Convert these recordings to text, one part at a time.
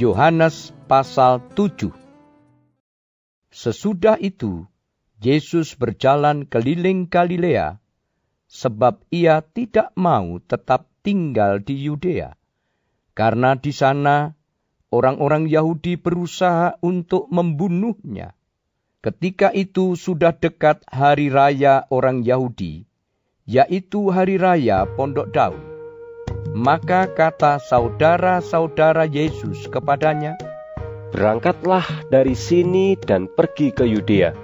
Yohanes pasal 7 Sesudah itu, Yesus berjalan keliling Galilea, sebab ia tidak mau tetap tinggal di Yudea, karena di sana orang-orang Yahudi berusaha untuk membunuhnya. Ketika itu sudah dekat hari raya orang Yahudi, yaitu hari raya Pondok Daun. Maka kata saudara-saudara Yesus kepadanya, Berangkatlah dari sini dan pergi ke Yudea,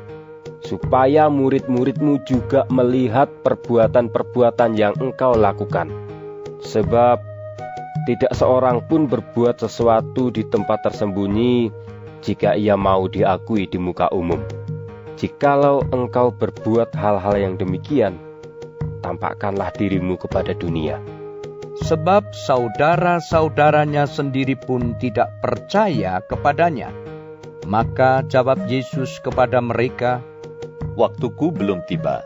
supaya murid-muridmu juga melihat perbuatan-perbuatan yang engkau lakukan. Sebab tidak seorang pun berbuat sesuatu di tempat tersembunyi jika ia mau diakui di muka umum. Jikalau engkau berbuat hal-hal yang demikian, tampakkanlah dirimu kepada dunia sebab saudara-saudaranya sendiri pun tidak percaya kepadanya. Maka jawab Yesus kepada mereka, Waktuku belum tiba,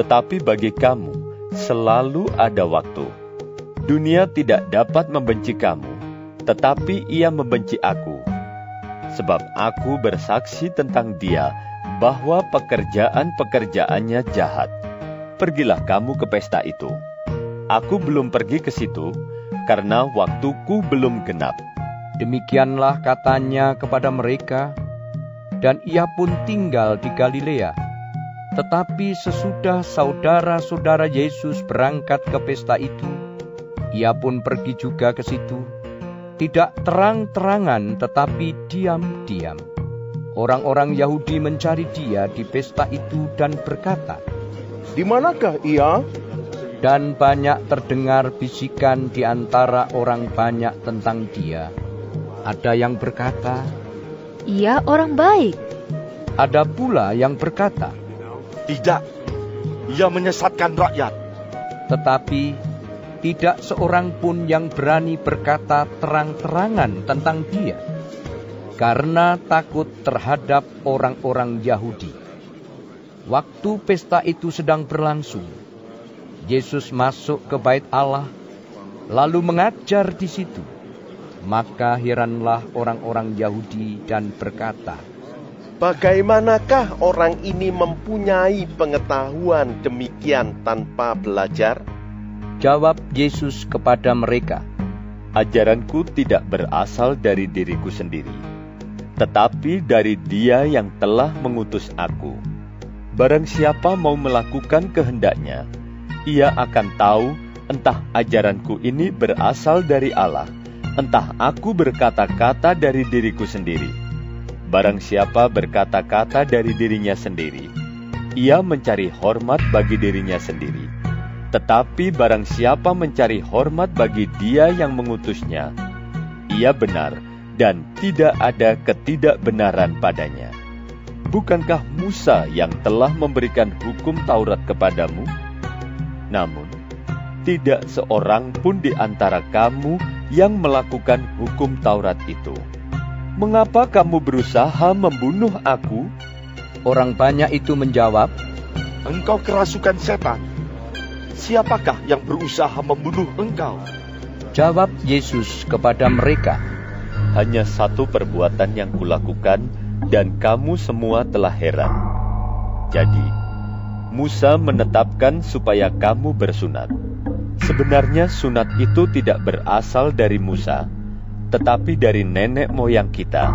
tetapi bagi kamu selalu ada waktu. Dunia tidak dapat membenci kamu, tetapi ia membenci aku. Sebab aku bersaksi tentang dia bahwa pekerjaan-pekerjaannya jahat. Pergilah kamu ke pesta itu. Aku belum pergi ke situ karena waktuku belum genap. Demikianlah katanya kepada mereka, dan ia pun tinggal di Galilea. Tetapi sesudah saudara-saudara Yesus berangkat ke pesta itu, ia pun pergi juga ke situ. Tidak terang-terangan tetapi diam-diam. Orang-orang Yahudi mencari dia di pesta itu dan berkata, Di manakah ia? Dan banyak terdengar bisikan di antara orang banyak tentang dia. Ada yang berkata, Ia orang baik. ada pula yang berkata, Tidak. Ia menyesatkan rakyat. tetapi tidak seorang pun yang berani berkata terang-terangan tentang dia, karena takut terhadap orang-orang Yahudi. Waktu pesta itu sedang berlangsung, Yesus masuk ke bait Allah, lalu mengajar di situ. Maka heranlah orang-orang Yahudi dan berkata, Bagaimanakah orang ini mempunyai pengetahuan demikian tanpa belajar? Jawab Yesus kepada mereka, Ajaranku tidak berasal dari diriku sendiri, tetapi dari Dia yang telah mengutus aku. Barang siapa mau melakukan kehendaknya, ia akan tahu entah ajaranku ini berasal dari Allah, entah aku berkata-kata dari diriku sendiri. Barang siapa berkata-kata dari dirinya sendiri, ia mencari hormat bagi dirinya sendiri. Tetapi barang siapa mencari hormat bagi dia yang mengutusnya, ia benar dan tidak ada ketidakbenaran padanya. Bukankah Musa yang telah memberikan hukum Taurat kepadamu? Namun, tidak seorang pun di antara kamu yang melakukan hukum Taurat itu. Mengapa kamu berusaha membunuh aku? Orang banyak itu menjawab, Engkau kerasukan setan. Siapakah yang berusaha membunuh engkau? Jawab Yesus kepada mereka, Hanya satu perbuatan yang kulakukan, dan kamu semua telah heran. Jadi, Musa menetapkan supaya kamu bersunat. Sebenarnya sunat itu tidak berasal dari Musa, tetapi dari nenek moyang kita.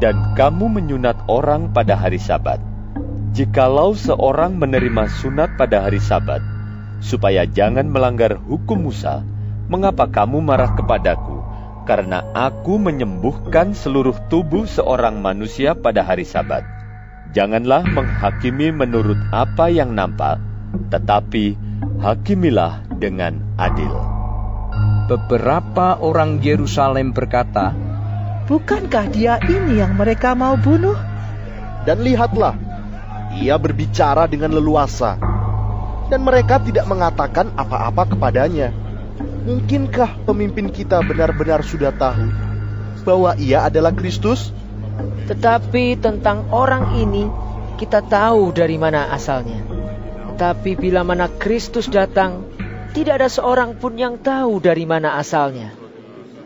Dan kamu menyunat orang pada hari Sabat. Jikalau seorang menerima sunat pada hari Sabat, supaya jangan melanggar hukum Musa, mengapa kamu marah kepadaku? Karena aku menyembuhkan seluruh tubuh seorang manusia pada hari Sabat. Janganlah menghakimi menurut apa yang nampak, tetapi hakimilah dengan adil. Beberapa orang Yerusalem berkata, Bukankah dia ini yang mereka mau bunuh? Dan lihatlah, ia berbicara dengan leluasa, dan mereka tidak mengatakan apa-apa kepadanya. Mungkinkah pemimpin kita benar-benar sudah tahu bahwa ia adalah Kristus? Tetapi tentang orang ini kita tahu dari mana asalnya. Tetapi bila mana Kristus datang, tidak ada seorang pun yang tahu dari mana asalnya.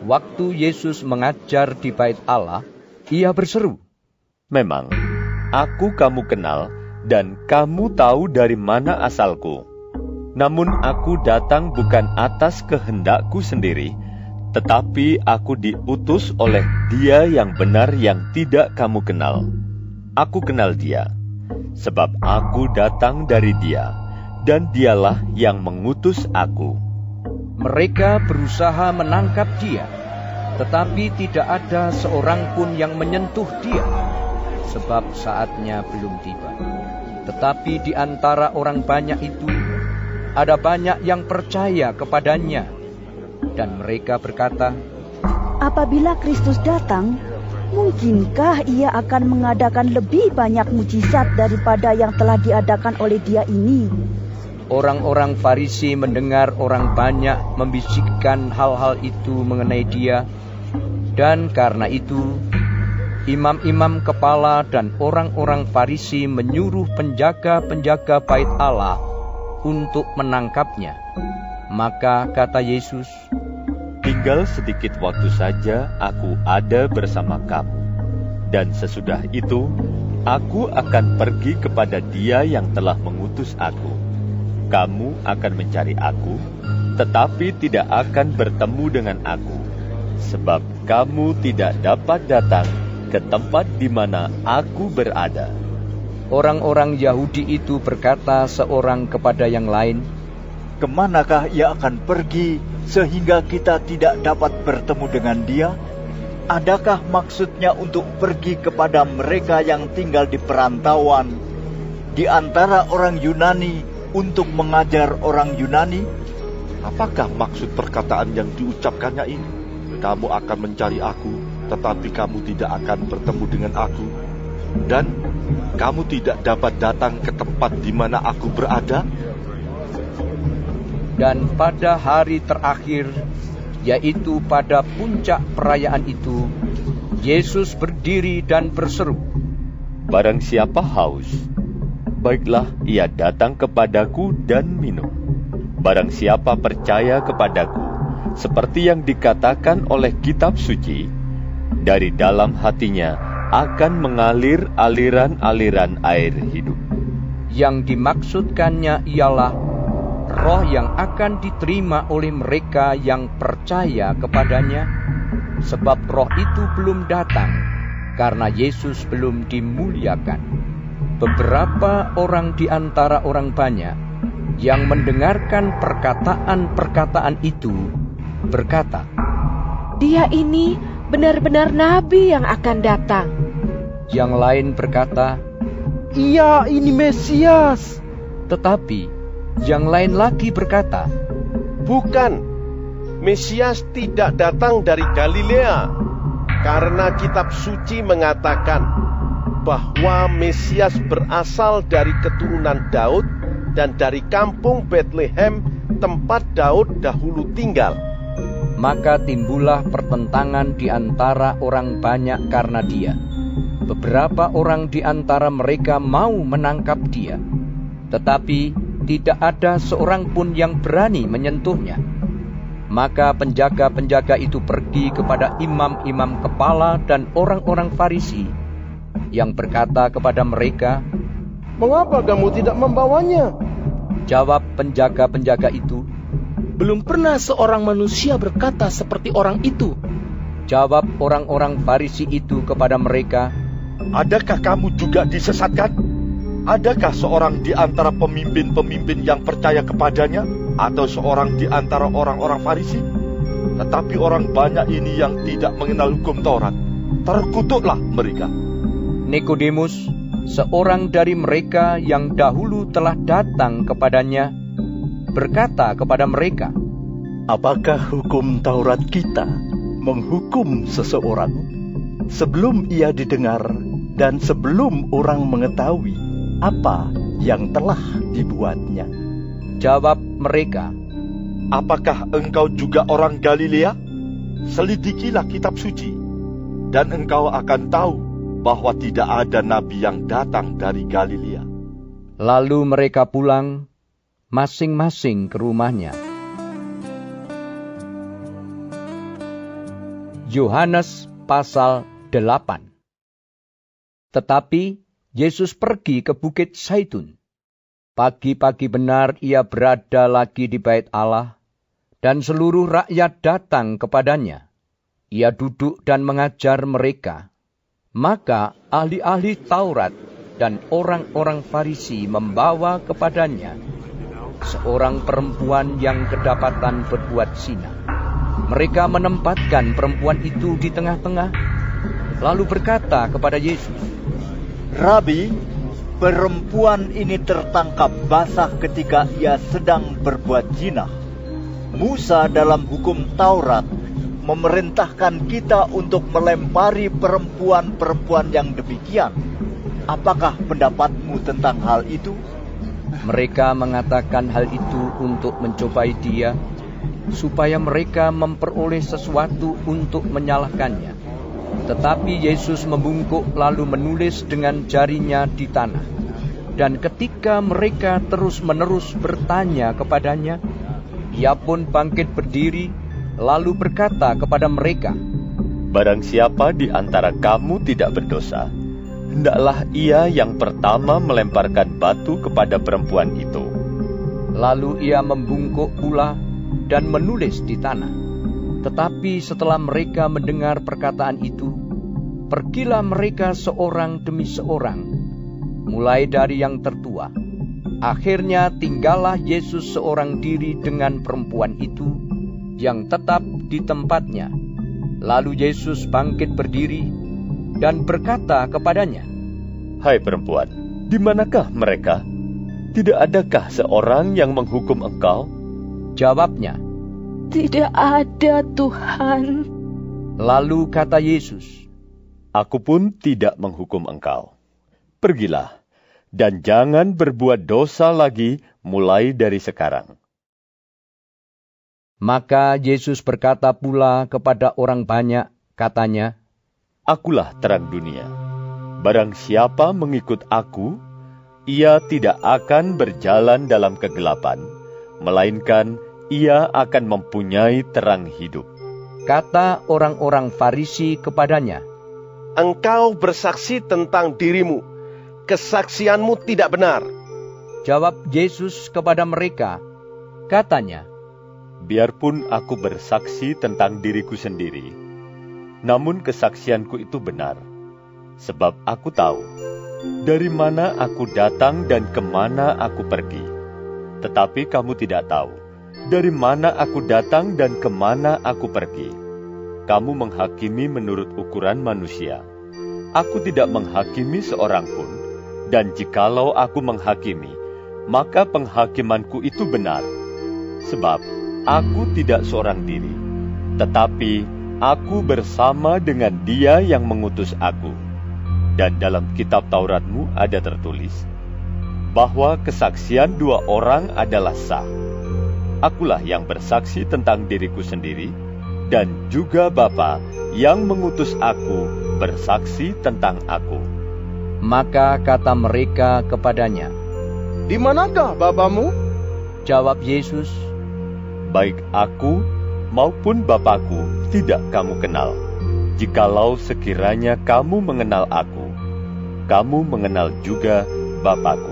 Waktu Yesus mengajar di bait Allah, ia berseru, Memang, aku kamu kenal dan kamu tahu dari mana asalku. Namun aku datang bukan atas kehendakku sendiri, tetapi aku diutus oleh dia yang benar yang tidak kamu kenal. Aku kenal dia, sebab aku datang dari dia, dan dialah yang mengutus aku. Mereka berusaha menangkap dia, tetapi tidak ada seorang pun yang menyentuh dia, sebab saatnya belum tiba. Tetapi di antara orang banyak itu, ada banyak yang percaya kepadanya. Dan mereka berkata, Apabila Kristus datang, mungkinkah ia akan mengadakan lebih banyak mujizat daripada yang telah diadakan oleh dia ini? Orang-orang Farisi mendengar orang banyak membisikkan hal-hal itu mengenai dia, dan karena itu imam-imam kepala dan orang-orang Farisi menyuruh penjaga-penjaga bait Allah untuk menangkapnya. Maka kata Yesus, Tinggal sedikit waktu saja aku ada bersama kamu. Dan sesudah itu, aku akan pergi kepada dia yang telah mengutus aku. Kamu akan mencari aku, tetapi tidak akan bertemu dengan aku. Sebab kamu tidak dapat datang ke tempat di mana aku berada. Orang-orang Yahudi itu berkata seorang kepada yang lain, Ke manakah ia akan pergi sehingga kita tidak dapat bertemu dengan dia? Adakah maksudnya untuk pergi kepada mereka yang tinggal di perantauan di antara orang Yunani untuk mengajar orang Yunani? Apakah maksud perkataan yang diucapkannya ini? Kamu akan mencari aku, tetapi kamu tidak akan bertemu dengan aku. Dan kamu tidak dapat datang ke tempat di mana aku berada? Dan pada hari terakhir, yaitu pada puncak perayaan itu, Yesus berdiri dan berseru, Barang siapa haus, baiklah ia datang kepadaku dan minum. Barang siapa percaya kepadaku, seperti yang dikatakan oleh kitab suci, dari dalam hatinya akan mengalir aliran-aliran air hidup. Yang dimaksudkannya ialah roh yang akan diterima oleh mereka yang percaya kepadanya, sebab roh itu belum datang karena Yesus belum dimuliakan. Beberapa orang di antara orang banyak yang mendengarkan perkataan-perkataan itu berkata, Dia ini benar-benar nabi yang akan datang. Yang lain berkata, Ia ini Mesias. Tetapi yang lain lagi berkata, Bukan, Mesias tidak datang dari Galilea, karena kitab suci mengatakan bahwa Mesias berasal dari keturunan Daud dan dari kampung Bethlehem, tempat Daud dahulu tinggal. Maka timbullah pertentangan di antara orang banyak karena dia. Beberapa orang di antara mereka mau menangkap dia, tetapi tidak ada seorang pun yang berani menyentuhnya. Maka penjaga-penjaga itu pergi kepada imam-imam kepala dan orang-orang Farisi yang berkata kepada mereka, "Mengapa kamu tidak membawanya?" Jawab penjaga-penjaga itu, "Belum pernah seorang manusia berkata seperti orang itu." Jawab orang-orang Farisi itu kepada mereka, "Adakah kamu juga disesatkan?" Adakah seorang di antara pemimpin-pemimpin yang percaya kepadanya, atau seorang di antara orang-orang Farisi? Tetapi orang banyak ini yang tidak mengenal hukum Taurat, terkutuklah mereka. Nikodemus, seorang dari mereka yang dahulu telah datang kepadanya, berkata kepada mereka, apakah hukum Taurat kita menghukum seseorang sebelum ia didengar dan sebelum orang mengetahui apa yang telah dibuatnya? Jawab mereka, Apakah engkau juga orang Galilea? Selidikilah kitab suci, dan engkau akan tahu bahwa tidak ada nabi yang datang dari Galilea. Lalu mereka pulang masing-masing ke rumahnya. Yohanes pasal 8 Tetapi Yesus pergi ke Bukit Saitun. Pagi-pagi benar ia berada lagi di bait Allah, dan seluruh rakyat datang kepadanya. Ia duduk dan mengajar mereka. Maka ahli-ahli Taurat dan orang-orang Farisi membawa kepadanya seorang perempuan yang kedapatan berbuat zina. Mereka menempatkan perempuan itu di tengah-tengah, lalu berkata kepada Yesus, Rabi, perempuan ini tertangkap basah ketika ia sedang berbuat zina. Musa dalam hukum Taurat memerintahkan kita untuk melempari perempuan-perempuan yang demikian. Apakah pendapatmu tentang hal itu? Mereka mengatakan hal itu untuk mencobai dia, supaya mereka memperoleh sesuatu untuk menyalahkannya. Tetapi Yesus membungkuk lalu menulis dengan jarinya di tanah. Dan ketika mereka terus-menerus bertanya kepadanya, ia pun bangkit berdiri lalu berkata kepada mereka, Barang siapa di antara kamu tidak berdosa, hendaklah ia yang pertama melemparkan batu kepada perempuan itu. Lalu ia membungkuk pula dan menulis di tanah. Tetapi setelah mereka mendengar perkataan itu, pergilah mereka seorang demi seorang, mulai dari yang tertua. Akhirnya tinggallah Yesus seorang diri dengan perempuan itu yang tetap di tempatnya. Lalu Yesus bangkit berdiri dan berkata kepadanya, Hai perempuan, di manakah mereka? Tidak adakah seorang yang menghukum engkau? Jawabnya, Tidak ada Tuhan. Lalu kata Yesus, Aku pun tidak menghukum engkau. Pergilah, dan jangan berbuat dosa lagi mulai dari sekarang. Maka Yesus berkata pula kepada orang banyak, katanya, Akulah terang dunia. Barang siapa mengikut aku, ia tidak akan berjalan dalam kegelapan, melainkan ia akan mempunyai terang hidup. Kata orang-orang Farisi kepadanya, Engkau bersaksi tentang dirimu, kesaksianmu tidak benar. Jawab Yesus kepada mereka, katanya, Biarpun aku bersaksi tentang diriku sendiri, namun kesaksianku itu benar, sebab aku tahu dari mana aku datang dan ke mana aku pergi. Tetapi kamu tidak tahu dari mana aku datang dan ke mana aku pergi. Kamu menghakimi menurut ukuran manusia. Aku tidak menghakimi seorang pun, dan jikalau aku menghakimi, maka penghakimanku itu benar. Sebab aku tidak seorang diri, tetapi aku bersama dengan dia yang mengutus aku. Dan dalam kitab Tauratmu ada tertulis, bahwa kesaksian dua orang adalah sah. Akulah yang bersaksi tentang diriku sendiri, dan juga Bapa yang mengutus aku bersaksi tentang aku. Maka kata mereka kepadanya, Di manakah Bapamu? Jawab Yesus, Baik aku maupun Bapakku tidak kamu kenal. Jikalau sekiranya kamu mengenal aku, kamu mengenal juga Bapakku.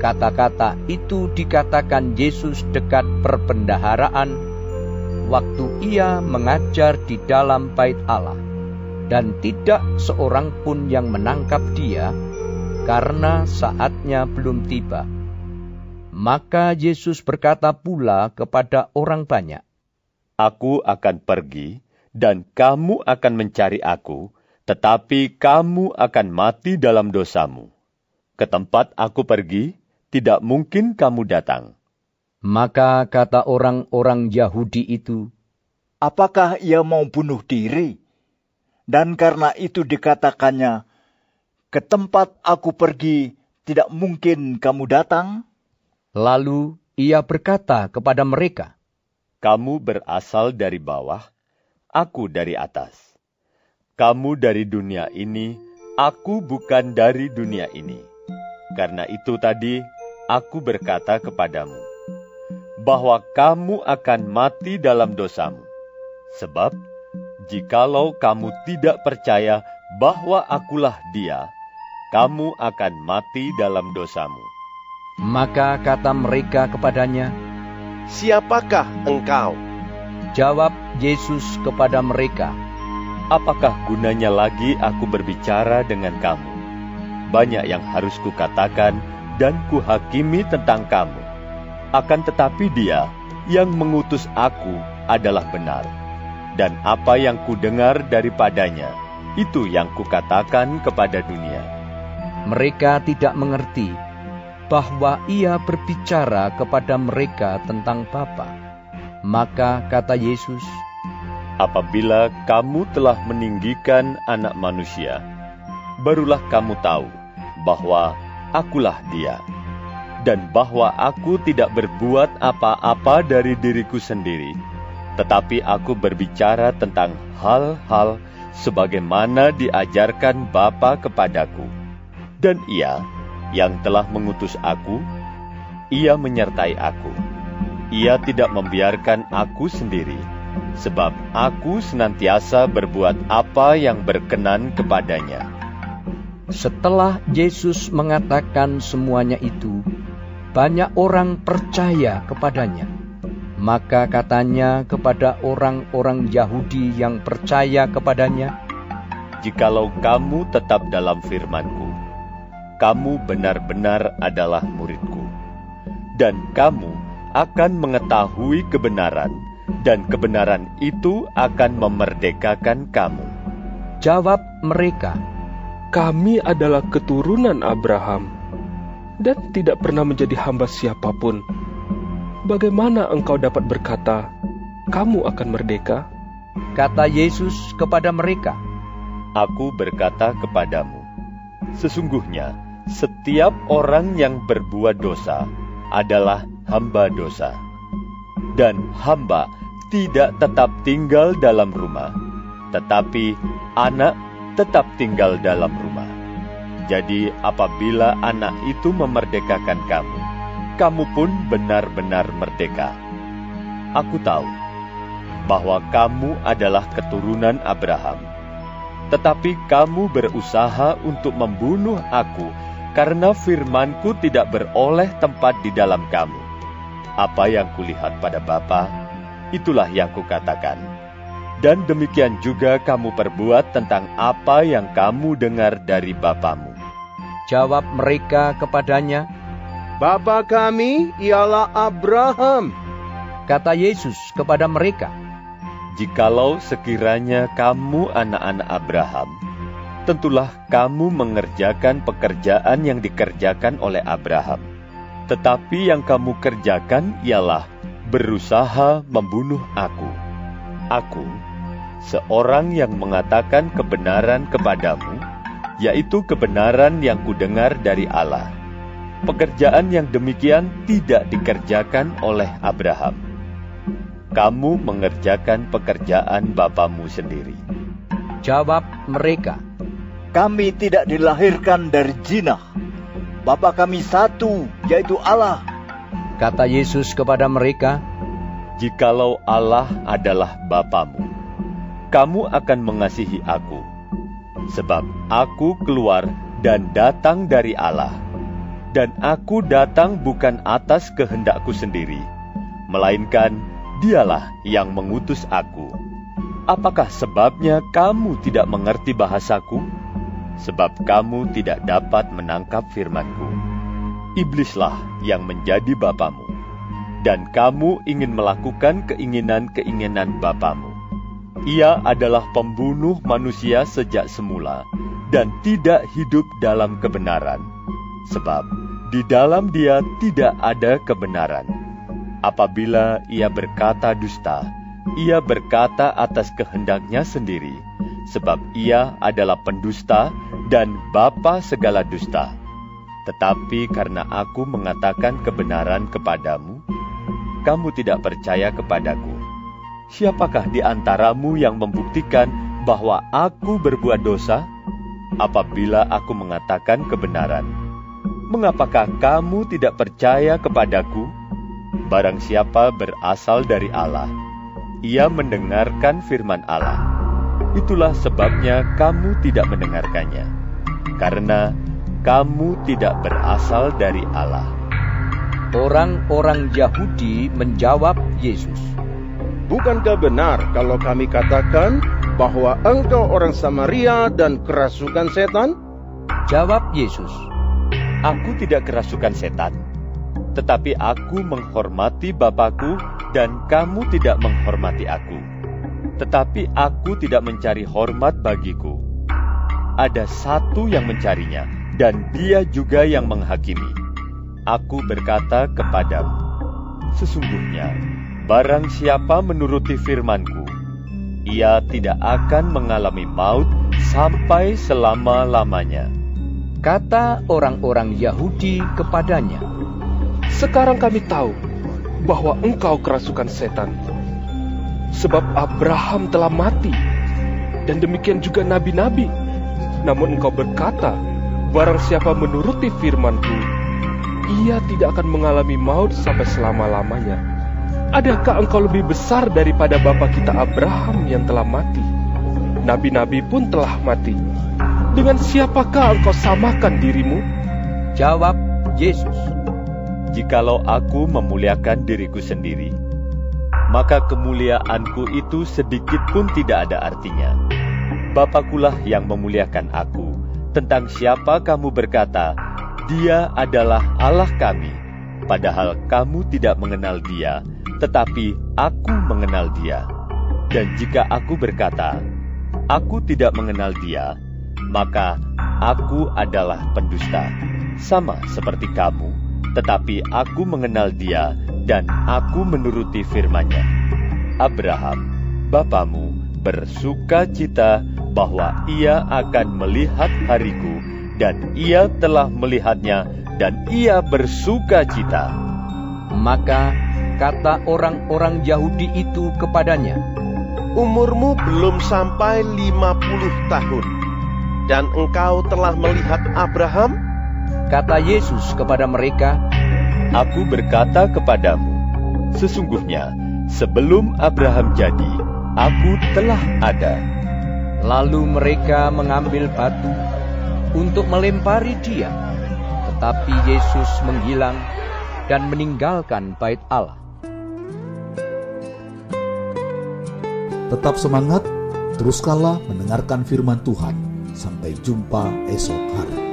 Kata-kata itu dikatakan Yesus dekat perbendaharaan waktu ia mengajar di dalam bait Allah dan tidak seorang pun yang menangkap dia karena saatnya belum tiba. Maka Yesus berkata pula kepada orang banyak, Aku akan pergi dan kamu akan mencari aku, tetapi kamu akan mati dalam dosamu. Ke tempat aku pergi, tidak mungkin kamu datang. Maka kata orang-orang Yahudi itu, Apakah ia mau bunuh diri? Dan karena itu dikatakannya, Ke tempat aku pergi, tidak mungkin kamu datang? Lalu ia berkata kepada mereka, Kamu berasal dari bawah, aku dari atas. Kamu dari dunia ini, aku bukan dari dunia ini. Karena itu tadi aku berkata kepadamu, bahwa kamu akan mati dalam dosamu. Sebab, jikalau kamu tidak percaya bahwa akulah dia, kamu akan mati dalam dosamu. Maka kata mereka kepadanya, Siapakah engkau? Jawab Yesus kepada mereka, Apakah gunanya lagi aku berbicara dengan kamu? Banyak yang harus kukatakan dan kuhakimi tentang kamu. Akan tetapi dia yang mengutus aku adalah benar. Dan apa yang kudengar daripadanya, itu yang kukatakan kepada dunia. Mereka tidak mengerti bahwa ia berbicara kepada mereka tentang Bapa. Maka kata Yesus, Apabila kamu telah meninggikan anak manusia, barulah kamu tahu bahwa akulah dia, dan bahwa aku tidak berbuat apa-apa dari diriku sendiri, tetapi aku berbicara tentang hal-hal sebagaimana diajarkan Bapa kepadaku. Dan ia yang telah mengutus aku, ia menyertai aku. Ia tidak membiarkan aku sendiri, sebab aku senantiasa berbuat apa yang berkenan kepadanya. Setelah Yesus mengatakan semuanya itu, banyak orang percaya kepadanya. Maka katanya kepada orang-orang Yahudi yang percaya kepadanya, Jikalau kamu tetap dalam firmanku, kamu benar-benar adalah muridku. Dan kamu akan mengetahui kebenaran, dan kebenaran itu akan memerdekakan kamu. Jawab mereka, Kami adalah keturunan Abraham dan tidak pernah menjadi hamba siapa pun. Bagaimana engkau dapat berkata, kamu akan merdeka? Kata Yesus kepada mereka, Aku berkata kepadamu, sesungguhnya setiap orang yang berbuat dosa adalah hamba dosa. Dan hamba tidak tetap tinggal dalam rumah, tetapi anak tetap tinggal dalam rumah. Jadi apabila anak itu memerdekakan kamu, kamu pun benar-benar merdeka. Aku tahu bahwa kamu adalah keturunan Abraham, tetapi kamu berusaha untuk membunuh aku karena firmanku tidak beroleh tempat di dalam kamu. Apa yang kulihat pada Bapa, itulah yang kukatakan. Dan demikian juga kamu perbuat tentang apa yang kamu dengar dari bapamu. Jawab mereka kepadanya, Bapa kami ialah Abraham. Kata Yesus kepada mereka, Jikalau sekiranya kamu anak-anak Abraham, tentulah kamu mengerjakan pekerjaan yang dikerjakan oleh Abraham. Tetapi yang kamu kerjakan ialah berusaha membunuh aku. Aku, seorang yang mengatakan kebenaran kepadamu, yaitu kebenaran yang kudengar dari Allah. Pekerjaan yang demikian tidak dikerjakan oleh Abraham. Kamu mengerjakan pekerjaan bapamu sendiri. Jawab mereka, Kami tidak dilahirkan dari jinah. Bapa kami satu, yaitu Allah. Kata Yesus kepada mereka, Jikalau Allah adalah Bapamu, kamu akan mengasihi aku. Sebab aku keluar dan datang dari Allah. Dan aku datang bukan atas kehendakku sendiri, melainkan dialah yang mengutus aku. Apakah sebabnya kamu tidak mengerti bahasaku? Sebab kamu tidak dapat menangkap firmanku. Iblislah yang menjadi bapamu, dan kamu ingin melakukan keinginan-keinginan bapamu. Ia adalah pembunuh manusia sejak semula, dan tidak hidup dalam kebenaran. Sebab di dalam dia tidak ada kebenaran. Apabila ia berkata dusta, ia berkata atas kehendaknya sendiri, sebab ia adalah pendusta dan bapa segala dusta. Tetapi karena aku mengatakan kebenaran kepadamu, kamu tidak percaya kepadaku. Siapakah di antaramu yang membuktikan bahwa aku berbuat dosa? Apabila aku mengatakan kebenaran, mengapakah kamu tidak percaya kepadaku? Barang siapa berasal dari Allah, ia mendengarkan firman Allah. Itulah sebabnya kamu tidak mendengarkannya, karena kamu tidak berasal dari Allah. Orang-orang Yahudi menjawab Yesus, Bukankah benar kalau kami katakan bahwa engkau orang Samaria dan kerasukan setan? Jawab Yesus, Aku tidak kerasukan setan, tetapi aku menghormati Bapakku dan kamu tidak menghormati aku. Tetapi aku tidak mencari hormat bagiku. Ada satu yang mencarinya, dan dia juga yang menghakimi aku berkata kepadamu, sesungguhnya barang siapa menuruti firmanku, ia tidak akan mengalami maut sampai selama-lamanya. Kata orang-orang Yahudi kepadanya, Sekarang kami tahu bahwa engkau kerasukan setan. Sebab Abraham telah mati, dan demikian juga nabi-nabi. Namun engkau berkata, barang siapa menuruti firmanku, ia tidak akan mengalami maut sampai selama-lamanya. Adakah engkau lebih besar daripada bapa kita Abraham yang telah mati? Nabi-nabi pun telah mati. Dengan siapakah engkau samakan dirimu? Jawab Yesus, Jikalau aku memuliakan diriku sendiri, maka kemuliaanku itu sedikit pun tidak ada artinya. Bapakulah yang memuliakan aku. Tentang siapa kamu berkata, dia adalah Allah kami, padahal kamu tidak mengenal Dia, tetapi aku mengenal Dia. Dan jika aku berkata, "Aku tidak mengenal Dia," maka aku adalah pendusta, sama seperti kamu. Tetapi aku mengenal Dia, dan aku menuruti firman-Nya. Abraham, bapamu, bersuka cita bahwa ia akan melihat hariku dan ia telah melihatnya, dan ia bersuka cita. Maka kata orang-orang Yahudi itu kepadanya, Umurmu belum sampai 50 tahun, dan engkau telah melihat Abraham? Kata Yesus kepada mereka, Aku berkata kepadamu, sesungguhnya sebelum Abraham jadi, aku telah ada. Lalu mereka mengambil batu untuk melempari dia. Tetapi Yesus menghilang dan meninggalkan bait Allah. Tetap semangat, teruskanlah mendengarkan firman Tuhan. Sampai jumpa esok hari.